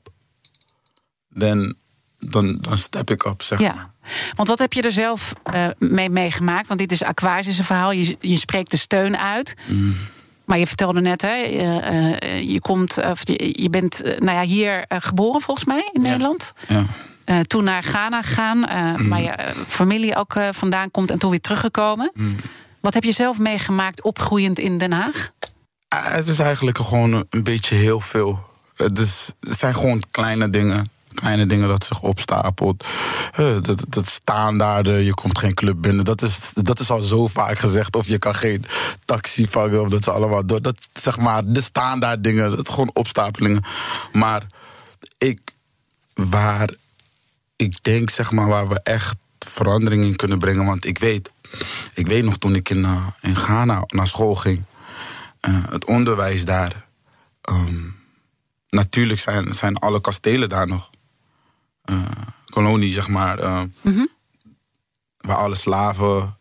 Dan, dan, dan step ik up, zeg maar. Want wat heb je er zelf eh, mee meegemaakt? Want dit is Aquarius een verhaal. Je, je spreekt de steun uit. Mm. Maar je vertelde net, hè, eh, eh, je, komt, of je, je bent nou ja, hier geboren volgens mij in Nederland. Ja. Toen naar Ghana gegaan, Mm. waar je familie ook vandaan komt en toen weer teruggekomen. Mm. Wat heb je zelf meegemaakt opgroeiend in Den Haag? Ah, Het is eigenlijk gewoon een- een beetje heel veel. Het, is, het zijn gewoon kleine dingen. Kleine dingen dat zich opstapelt. Eh, Dat, dat standaarden, je komt geen club binnen. Dat is, dat is al zo vaak gezegd. Of je kan geen taxi vangen. Of dat ze allemaal door. Dat zeg maar de standaard dingen. Dat gewoon opstapelingen. Maar ik, waar ik denk, zeg maar, waar we echt verandering in kunnen brengen. Want ik weet, ik weet nog toen ik in, eh, in Ghana naar school ging. eh, het onderwijs daar. ehm, natuurlijk zijn, zijn alle kastelen daar nog. Eh, kolonie, zeg maar. eh, Waar alle slaven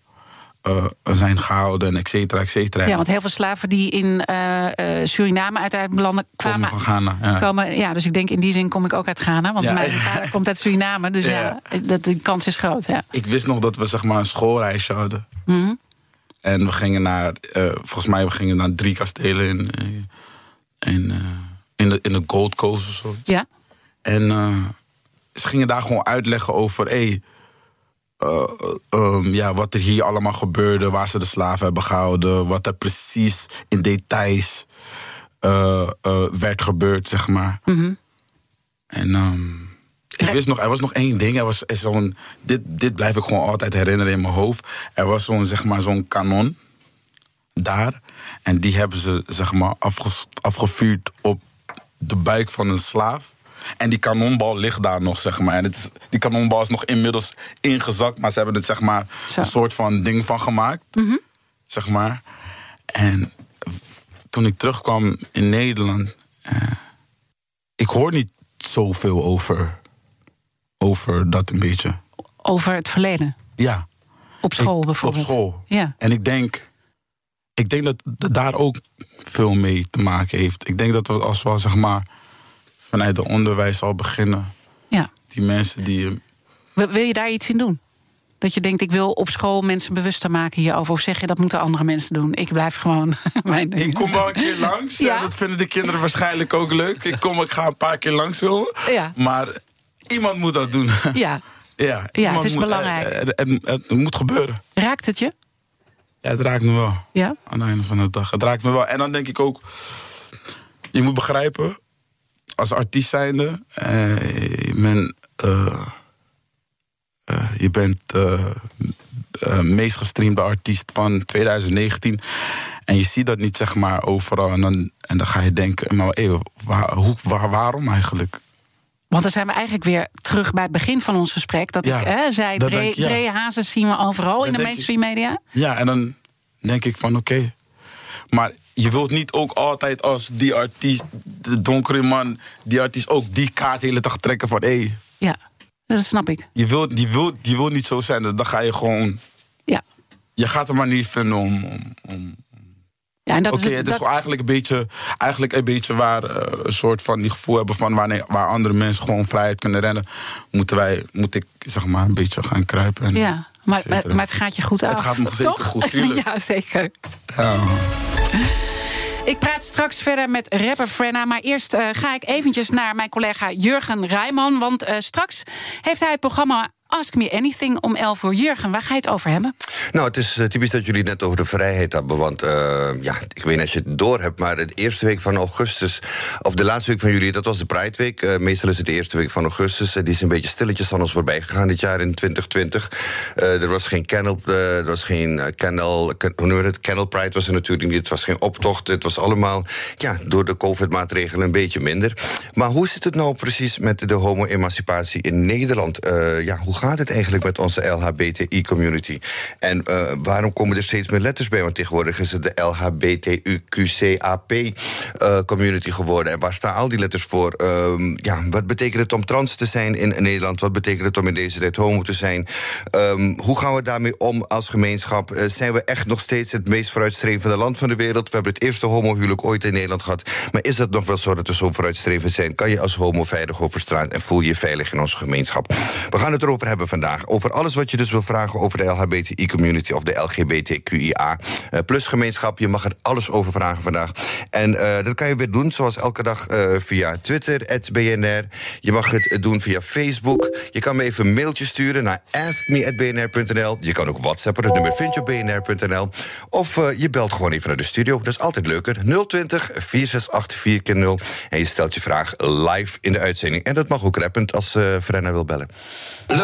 eh, zijn gehouden, en et cetera, et cetera. Ja, want heel veel slaven die in eh, Suriname uiteindelijk belanden kwamen. Komen van Ghana, ja. Komen, ja, dus ik denk in die zin kom ik ook uit Ghana. Want Ja. mijn vader komt uit Suriname. Dus ja, Ja. dat, de kans is groot. Ja. Ik wist nog dat we zeg maar een schoolreisje hadden. Mhm. En we gingen naar, volgens mij, we gingen naar drie kastelen in, in, in, de, in de Gold Coast of zo. ja. En ze gingen daar gewoon uitleggen over, hey, eh, ehm, ja, wat er hier allemaal gebeurde, waar ze de slaven hebben gehouden, wat er precies in details eh, eh, werd gebeurd, zeg maar. En ehm, ik wist nog, er was nog één ding. Er was er zo'n, dit, dit blijf ik gewoon altijd herinneren in mijn hoofd. Er was zo'n, zeg maar, zo'n kanon daar. En die hebben ze, zeg maar, afgevuurd op de buik van een slaaf. En die kanonbal ligt daar nog, zeg maar. En het is, die kanonbal is nog inmiddels ingezakt. Maar ze hebben er, zeg maar, Zo. een soort van ding van gemaakt. Zeg maar. En toen ik terugkwam in Nederland... eh, ik hoor niet zoveel over, over dat een beetje. Over het verleden. Ja. Op school Ik- bijvoorbeeld. Op school. Ja. En ik denk, ik denk dat dat daar ook veel mee te maken heeft. Ik denk dat we als we zeg maar vanuit het onderwijs al beginnen, ja. die mensen die. Wil, wil je daar iets in doen? Dat je denkt, ik wil op school mensen bewuster maken hierover. Of zeg je, dat moeten andere mensen doen. Ik blijf gewoon mijn ding. Ik kom wel een keer langs. Ja. Dat vinden de kinderen waarschijnlijk ook leuk. Ik kom, ik ga een paar keer langs. Ja. Maar iemand moet dat doen. Ja. Ja, Ja, het is moet- belangrijk. Het, het- het moet gebeuren. Raakt het je? Ja, het raakt me wel. Ja. Aan het einde van de dag. Het raakt me wel. En dan denk ik ook... Je moet begrijpen... Als artiest zijnde... eh, je bent... eh, eh, je bent eh, eh, meest gestreamde artiest van 2019. En je ziet dat niet, zeg maar, overal. En dan, en dan ga je denken... Maar hey, waar, hoe, waar- waarom eigenlijk? Want dan zijn we eigenlijk weer terug bij het begin van ons gesprek. Dat Ja, ik hè, zei, Dre, ja. Hazes zien we overal in de mainstream media. Ja, en dan denk ik van oké. Maar je wilt niet ook altijd als die artiest, de donkere man, die artiest ook die kaart de hele dag trekken van hé. Hey, Ja, dat snap ik. je, wilt, je, wilt, je wilt niet zo zijn, dan ga je gewoon. Ja, Je gaat er maar niet vinden om. om, om ja en dat Oké, is het is dat- gewoon eigenlijk een beetje, eigenlijk een beetje waar eh, een soort van die gevoel hebben van wanneer, waar andere mensen gewoon vrijheid kunnen rennen, moeten wij, moet ik zeg maar een beetje gaan kruipen. En, Ja, maar, maar het gaat je goed af. Het gaat me zeker goed, tuurlijk. ja, zeker. Ja. Ik praat straks verder met rapper Frenna. Maar eerst uh, ga ik eventjes naar mijn collega Jurgen Rijman. Want uh, straks heeft hij het programma Ask Me Anything om 11 uur. Jurgen, waar ga je het over hebben? Nou, het is uh, typisch dat jullie net over de vrijheid hebben. Want uh, ja, ik weet niet als je het door hebt, maar de eerste week van augustus, of de laatste week van juli, dat was de Pride Week. Uh, meestal is het de eerste week van augustus. die is een beetje stilletjes aan ons voorbij gegaan dit jaar in 2020. er was geen kennel, er was geen kennel, hoe noemen we het? Kennel Pride was er natuurlijk niet. Het was geen optocht. Het was allemaal ja, door de COVID-maatregelen een beetje minder. Maar hoe zit het nou precies met de homo-emancipatie in Nederland? ja, hoe gaat het eigenlijk met onze LHBTI-community? En uh, waarom komen er steeds meer letters bij? Want tegenwoordig is het de LHBTUQCAP-community uh, geworden. En waar staan al die letters voor? Um, ja, wat betekent het om trans te zijn in Nederland? Wat betekent het om in deze tijd homo te zijn? Um, hoe gaan we daarmee om als gemeenschap? Uh, zijn we echt nog steeds het meest vooruitstrevende land van de wereld? We hebben het eerste homohuwelijk ooit in Nederland gehad. Maar is het nog wel zo dat we zo vooruitstrevend zijn? Kan je als homo veilig over straat en voel je je veilig in onze gemeenschap? We gaan het erover hebben vandaag. Over alles wat je dus wil vragen over de LHBTI-community of de LGBTQIA uh, plus gemeenschap. Je mag er alles over vragen vandaag. En uh, dat kan je weer doen zoals elke dag uh, via Twitter, BNR. Je mag het doen via Facebook. Je kan me even een mailtje sturen naar askme.bnr.nl. Je kan ook whatsappen, het nummer vind je op bnr.nl. Of je belt gewoon even naar de studio. Dat is altijd leuker. 020 468 0 En je stelt je vraag live in de uitzending. En dat mag ook rappend als Frenna wil bellen.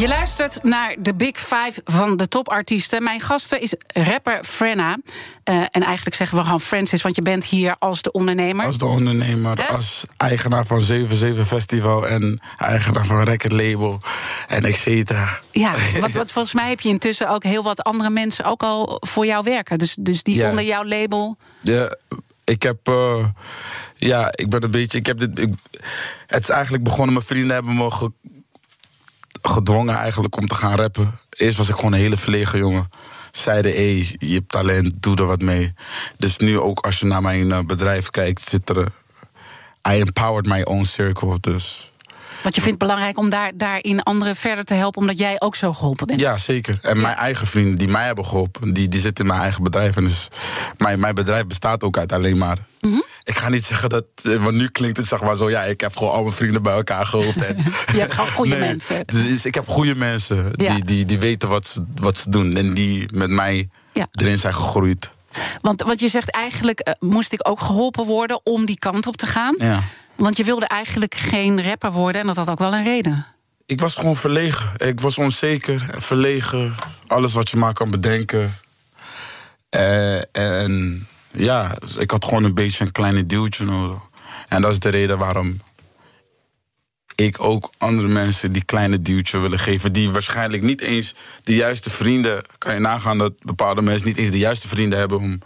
Je luistert naar de Big Five van de topartiesten. Mijn gasten is rapper Frenna. Uh, en eigenlijk zeggen we gewoon Francis, want je bent hier als de ondernemer. Als de ondernemer, als eigenaar van 77 Festival... en eigenaar van Record Label en et cetera. Ja, wat, wat, volgens mij heb je intussen ook heel wat andere mensen... ook al voor jou werken, dus, dus die onder jouw label... Ja, ik heb. Uh, ja, ik ben een beetje. Ik heb dit. Ik, het is eigenlijk begonnen. Mijn vrienden hebben me ge, gedwongen eigenlijk om te gaan rappen. Eerst was ik gewoon een hele verlegen jongen. Zeiden, hé, je hebt talent, doe er wat mee. Dus nu ook als je naar mijn uh, bedrijf kijkt, zit er. I empowered my own circle. Dus want je vindt het belangrijk om daar, daarin anderen verder te helpen, omdat jij ook zo geholpen bent. Ja, zeker. En ja. mijn eigen vrienden die mij hebben geholpen, die, die zitten in mijn eigen bedrijf. En dus mijn, mijn bedrijf bestaat ook uit alleen maar. Mm -hmm. Ik ga niet zeggen dat, want nu klinkt het zeg maar zo, ja, ik heb gewoon al mijn vrienden bij elkaar gehoofd. En, je hebt gewoon goede nee, mensen. Dus ik heb goede mensen die, ja. die, die weten wat ze, wat ze doen en die met mij ja. erin zijn gegroeid. Want wat je zegt, eigenlijk uh, moest ik ook geholpen worden om die kant op te gaan. Ja. Want je wilde eigenlijk geen rapper worden en dat had ook wel een reden. Ik was gewoon verlegen. Ik was onzeker, verlegen. Alles wat je maar kan bedenken. Uh, en ja, ik had gewoon een beetje een kleine duwtje nodig. En dat is de reden waarom ik ook andere mensen die kleine duwtje willen geven. Die waarschijnlijk niet eens de juiste vrienden. Kan je nagaan dat bepaalde mensen niet eens de juiste vrienden hebben om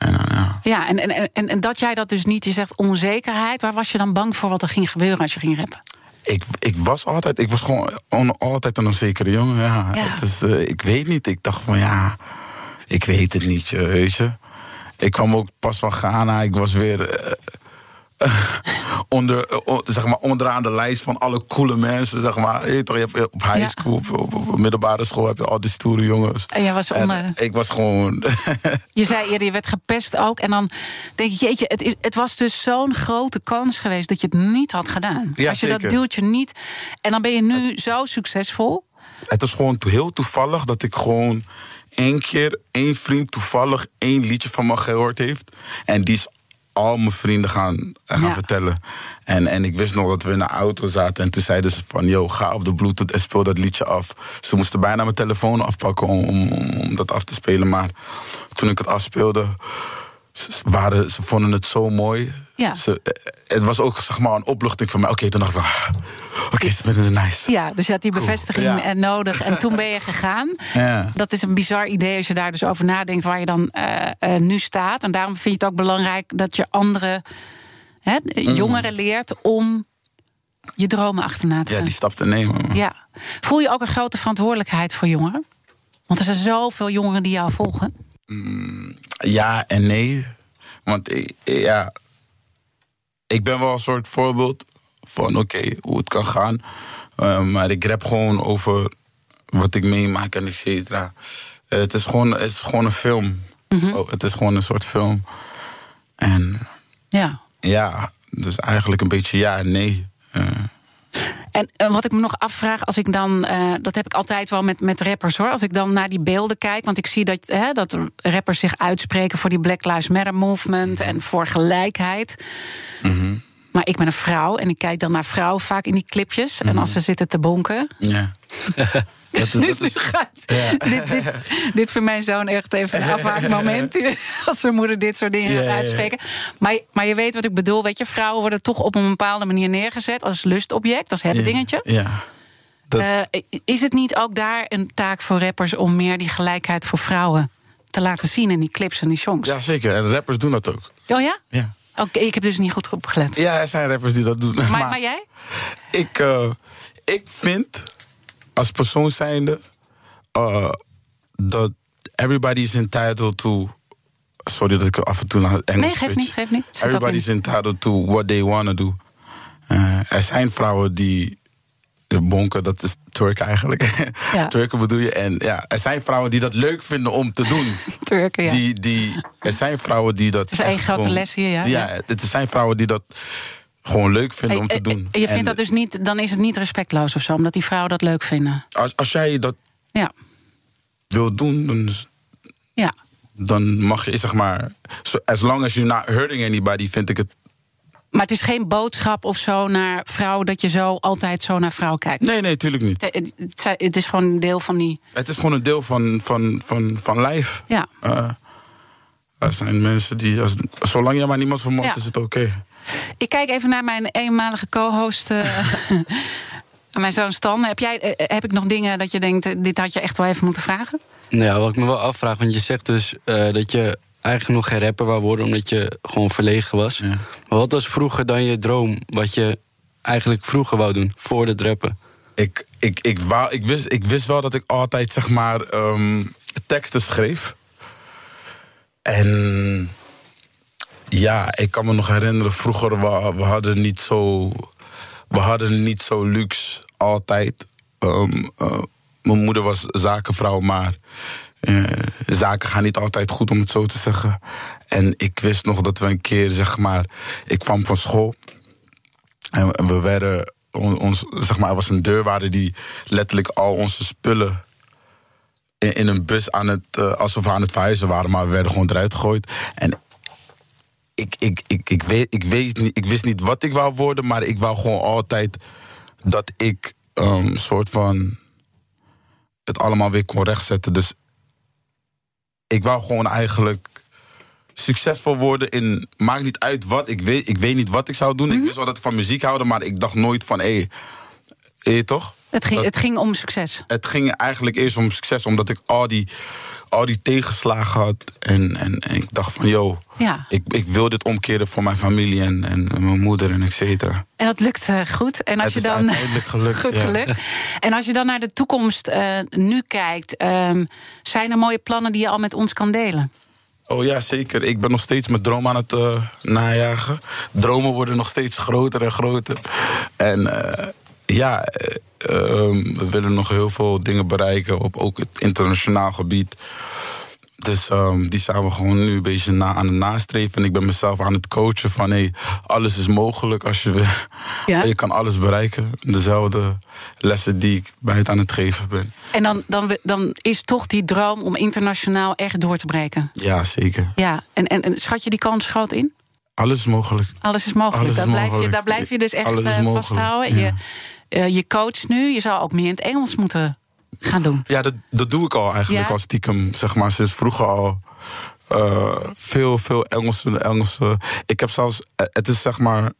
en dan, ja, ja en, en, en, en dat jij dat dus niet, je zegt onzekerheid. Waar was je dan bang voor wat er ging gebeuren als je ging rappen? Ik, ik was altijd, ik was gewoon on, altijd een onzekere jongen. Ja. Ja. Dus, uh, ik weet niet. Ik dacht van ja, ik weet het niet, weet je. Ik kwam ook pas van Ghana. Ik was weer. Uh, onder, uh, zeg maar, onderaan de lijst van alle coole mensen. Zeg maar. je, toch, je hebt op high school, ja. op, op, op, middelbare school heb je al die stoere jongens. En jij was onder. En ik was gewoon. je zei eerder, je werd gepest ook. En dan denk je, jeetje, het, is, het was dus zo'n grote kans geweest dat je het niet had gedaan. Ja, Als je zeker. dat duwtje niet. En dan ben je nu zo succesvol. Het is gewoon heel toevallig dat ik gewoon één keer één vriend toevallig één liedje van me gehoord heeft. En die is al mijn vrienden gaan, gaan Ja. vertellen. En, en ik wist nog dat we in de auto zaten. En toen zeiden ze van, yo, ga op de bluetooth en speel dat liedje af. Ze moesten bijna mijn telefoon afpakken om, om, om, dat af te spelen. Maar toen ik het afspeelde, waren, ze vonden het zo mooi. Ja. Ze, het was ook zeg maar, een opluchting voor mij. Oké, toen dacht ik, ah, oké, ze vinden het nice. Ja, dus je had die Cool. bevestiging Ja. nodig. En toen ben je gegaan. Ja. Dat is een bizar idee als je daar dus over nadenkt waar je dan eh, eh, nu staat. En daarom vind je het ook belangrijk dat je andere hè, Mm. jongeren leert om je dromen achterna te Ja, gaan. die stap te nemen. Ja. Voel je ook een grote verantwoordelijkheid voor jongeren? Want er zijn zoveel jongeren die jou volgen. Ja en nee. Want ik- ja, ik ben wel een soort voorbeeld van oké, hoe het kan gaan. Eh, maar ik rap gewoon over wat ik meemaak en et cetera. Eh, het, is gewoon, het is gewoon een film. Oh, het is gewoon een soort film. En Ja. ja, dus eigenlijk een beetje ja en nee. Eh, En eh, wat ik me nog afvraag, als ik dan, eh, dat heb ik altijd wel met, met rappers hoor. Als ik dan naar die beelden kijk, want ik zie dat, hè, dat rappers zich uitspreken voor die Black Lives Matter movement en voor gelijkheid. Maar ik ben een vrouw en ik kijk dan naar vrouwen vaak in die clipjes. En als ze zitten te bonken. ja. dat, is- Gaat- dit, dit, dit vindt mijn zoon echt even een afwaakmoment. Als zijn moeder dit soort dingen gaat ja, ja. uitspreken. Maar, maar je weet wat ik bedoel. Weet je, vrouwen worden toch op een bepaalde manier neergezet als lustobject, als hebben dingetje. ja. Dat- Eh, is het niet ook daar een taak voor rappers om meer die gelijkheid voor vrouwen te laten zien in die clips en die songs? ja, zeker. En rappers doen dat ook. Oh ja? Ja. Oké, ik heb dus niet goed opgelet. Ja, er zijn rappers die dat doen. Maar, maar jij? Ik, eh, ik vind, als persoon zijnde, dat everybody is entitled to. Sorry dat ik af en toe naar het Engels Nee, switch. niet, geeft niet. Zit Everybody is entitled to what they want to do. Eh, er zijn vrouwen die bonken, dat is twerken eigenlijk. Ja. twerken bedoel je. En ja, er zijn vrouwen die dat leuk vinden om te doen. Turken, ja. Die, die, er zijn vrouwen die dat. is één grote les hier, ja. Ja, het zijn vrouwen die dat gewoon leuk vinden om te Eh, eh, doen. Je vindt dat dus niet, dan is het niet respectloos of zo, omdat die vrouwen dat leuk vinden. als, als jij dat Ja, wil doen, dan, ja. dan mag je, zeg maar. As long as you're not hurting anybody, vind ik het. Maar het is geen boodschap of zo naar vrouwen dat je zo altijd zo naar vrouwen kijkt. Nee, nee, tuurlijk niet. Het, het- is gewoon een deel van die. Het is gewoon een deel van, van, van, van lijf. Ja. Eh, er zijn mensen die. Als, zolang je maar niemand vermoordt, Ja. is het oké. Ik kijk even naar mijn eenmalige co-host. eh, mijn zoon Stan. Heb, jij, eh, heb ik nog dingen dat je denkt, eh, dit had je echt wel even moeten vragen? Nou ja, wat ik me wel afvraag, want je zegt dus eh, dat je eigenlijk nog geen rapper wou worden omdat je gewoon verlegen was. Ja. Maar wat was vroeger dan je droom, wat je eigenlijk vroeger wou doen, voor het rappen? Ik, ik, ik, wou, ik, wist, ik wist wel dat ik altijd, zeg maar, ehm, teksten schreef. En ja, ik kan me nog herinneren, vroeger we, we hadden niet zo, we hadden niet zo luxe altijd. Ehm, eh, mijn moeder was zakenvrouw, maar eh, zaken gaan niet altijd goed om het zo te zeggen. En ik wist nog dat we een keer, zeg maar, ik kwam van school. En we- we werden, on- ons, zeg maar, er was een deurwaarder die letterlijk al onze spullen in, in een bus aan het, eh, alsof we aan het verhuizen waren, maar we werden gewoon eruit gegooid. En ik, ik, ik, ik, weet, ik, weet niet, ik wist niet wat ik wou worden, maar ik wou gewoon altijd dat ik een soort van het allemaal weer kon rechtzetten. Dus ik wou gewoon eigenlijk succesvol worden in. Maakt niet uit wat. Ik weet, ik weet niet wat ik zou doen. Mhm. Ik wist wel dat ik van muziek houden, maar ik dacht nooit van hé. Hey, toch? Het ging, Dat- het ging om succes. het ging eigenlijk eerst om succes, omdat ik al die, al die tegenslagen had. En, en, en ik dacht van, yo, Ja. ik, ik wil dit omkeren voor mijn familie en, en mijn moeder en et cetera. En dat lukt eh, goed. En als Het je dan. uiteindelijk gelukt, goed ja. gelukt. En als je dan naar de toekomst eh, nu kijkt, ehm, zijn er mooie plannen die je al met ons kan delen? Oh ja, zeker. Ik ben nog steeds mijn droom aan het eh, najagen. Dromen worden nog steeds groter en groter. En eh, ja, eh, ehm, we willen nog heel veel dingen bereiken op ook het internationaal gebied. Dus ehm, die zijn we gewoon nu een beetje na, aan het nastreven. En ik ben mezelf aan het coachen van hey, alles is mogelijk als je wil. Ja. Je kan alles bereiken. Dezelfde lessen die ik buiten aan het geven ben. En dan, dan, dan is toch die droom om internationaal echt door te breken. Ja, zeker. Ja, en, en, en schat je die kans groot in? Alles is mogelijk. Alles is mogelijk. Alles is dat blijf Je, mogelijk. daar blijf je dus echt eh, mogelijk, vasthouden. ja. Je, eh, je coach nu, je zou ook meer in het Engels moeten gaan doen. Ja, dat, dat doe ik al eigenlijk Ja? al stiekem, zeg maar, sinds vroeger al. Eh, veel, veel Engelse, Engelse. Ik heb zelfs, eh, het is zeg maar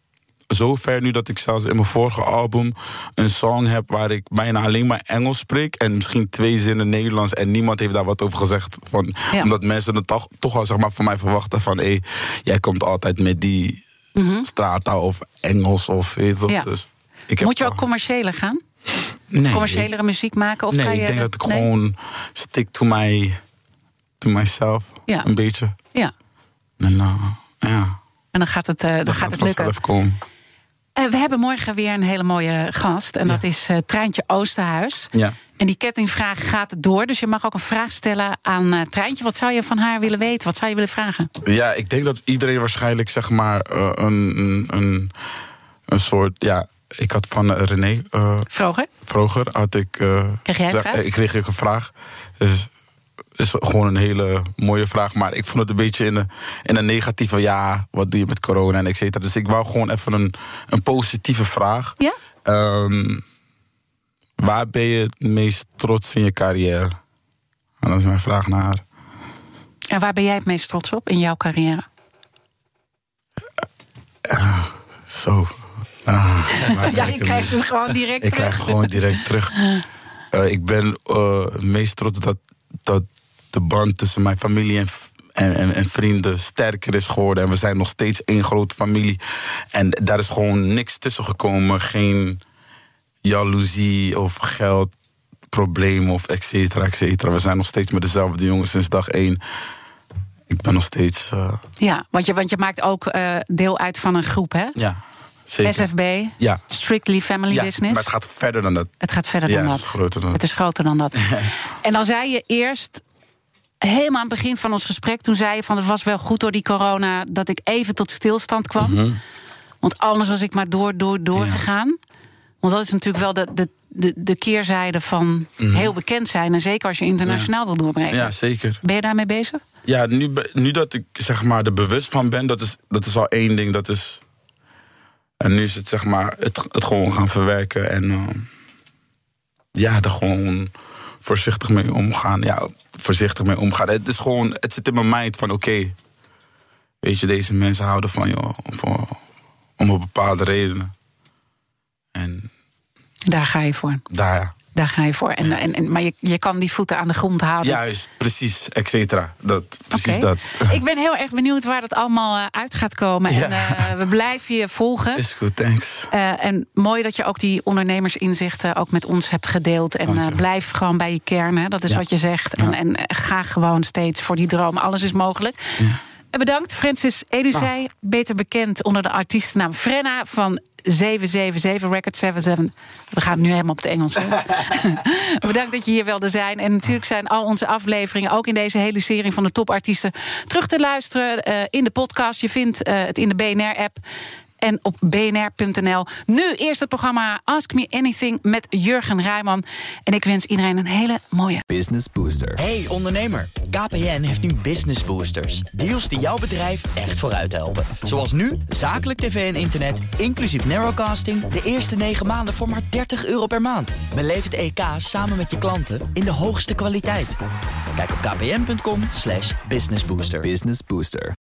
zo ver nu dat ik zelfs in mijn vorige album een song heb waar ik bijna alleen maar Engels spreek en misschien twee zinnen Nederlands en niemand heeft daar wat over gezegd. Van, Ja. Omdat mensen het toch, toch al zeg maar van mij verwachten van, hé, jij komt altijd met die straattaal of Engels of weet je. Ja. Dus ik Moet je ook commerciëler gaan? Nee, Commerciëlere muziek maken? Of nee, ga je ik denk dat ik nee? gewoon stick to, my, to myself. Ja. Een beetje. Ja, En, uh, ja, en dan gaat het, eh, dan gaat het lukken. komen. Eh, we hebben morgen weer een hele mooie gast. En dat is uh, Treintje Oosterhuis. Ja. En die kettingvraag gaat door. Dus je mag ook een vraag stellen aan uh, Treintje. Wat zou je van haar willen weten? Wat zou je willen vragen? Ja, ik denk dat iedereen waarschijnlijk zeg maar een, een, een, een soort. Ja, ik had van René. vroeger? Vroeger had ik. kreeg jij vraag? Ik kreeg ik een vraag. Dus is gewoon een hele mooie vraag. Maar ik vond het een beetje in een, in een negatieve... ja, wat doe je met corona en et cetera. Dus ik wou gewoon even een, een positieve vraag. Ja? Um, waar ben je het meest trots in je carrière? En dat is mijn vraag naar haar. En waar ben jij het meest trots op in jouw carrière? Uh, zo. Uh, ja, je krijgt het gewoon direct ik terug. Ik krijg het gewoon direct terug. Uh, ik ben het meest trots dat, dat de band tussen mijn familie en, en, en, en, vrienden sterker is geworden. En we zijn nog steeds één grote familie. En daar is gewoon niks tussen gekomen. Geen jaloezie of geldprobleem of et cetera, et cetera. We zijn nog steeds met dezelfde jongens sinds dag één. Ik ben nog steeds. Uh... Ja, want je, want je maakt ook uh, deel uit van een groep, hè? Ja. Zeker. SFB, ja. Strictly Family ja, Business. Maar het gaat verder dan dat. Het gaat verder ja, dan dat. Het is groter dan Het is groter dan dat. en dan zei je eerst, helemaal aan het begin van ons gesprek, toen zei je van het was wel goed door die corona dat ik even tot stilstand kwam. Mhm. Mm -hmm. Want anders was ik maar door, door, door ja. gegaan. Want dat is natuurlijk wel de, de, de, de keerzijde van mm -hmm. heel bekend zijn. En zeker als je internationaal ja. wil doorbreken. Ja, zeker. Ben je daarmee bezig? Ja, nu, nu dat ik zeg maar er bewust van ben, dat is, dat is al één ding. Dat is. En nu is het zeg maar het, het gewoon gaan verwerken. En uh, ja, er gewoon voorzichtig mee omgaan. Ja, voorzichtig mee omgaan. Het is gewoon, het zit in mijn mind van oké. Okay, weet je, deze mensen houden van je om, om een bepaalde redenen. En daar ga je voor. Daar, daar ga je voor. En, en, en, maar je, je kan die voeten aan de grond houden. Juist, precies, et cetera. Dat, precies okay. dat. Ik ben heel erg benieuwd waar dat allemaal uh, uit gaat komen. Ja. En uh, we blijven je volgen. Is goed, thanks. Uh, en mooi dat je ook die ondernemersinzichten ook met ons hebt gedeeld. En blijf gewoon bij je kern, hè. dat is ja. wat je zegt. En, ja. en ga gewoon steeds voor die droom. Alles is mogelijk. Bedankt, Francis Eduzij, ah. beter bekend onder de artiestennaam Frenna van 777 Record 77. We gaan nu helemaal op het Engels. Bedankt dat je hier wilde zijn. En natuurlijk zijn al onze afleveringen, ook in deze hele serie van de topartiesten, terug te luisteren uh, in de podcast. Je vindt uh, het in de BNR-app en op bnr.nl. Nu eerst het programma Ask Me Anything met Jurgen Rijman. En ik wens iedereen een hele mooie Business Booster. Hey ondernemer, KPN heeft nu Business Boosters. Deals die jouw bedrijf echt vooruit helpen. Zoals nu, zakelijk tv en internet, inclusief narrowcasting... de eerste 9 maanden voor maar 30 euro per maand. Beleef het EK samen met je klanten in de hoogste kwaliteit. Kijk op kpn.com slash businessbooster. Business Booster.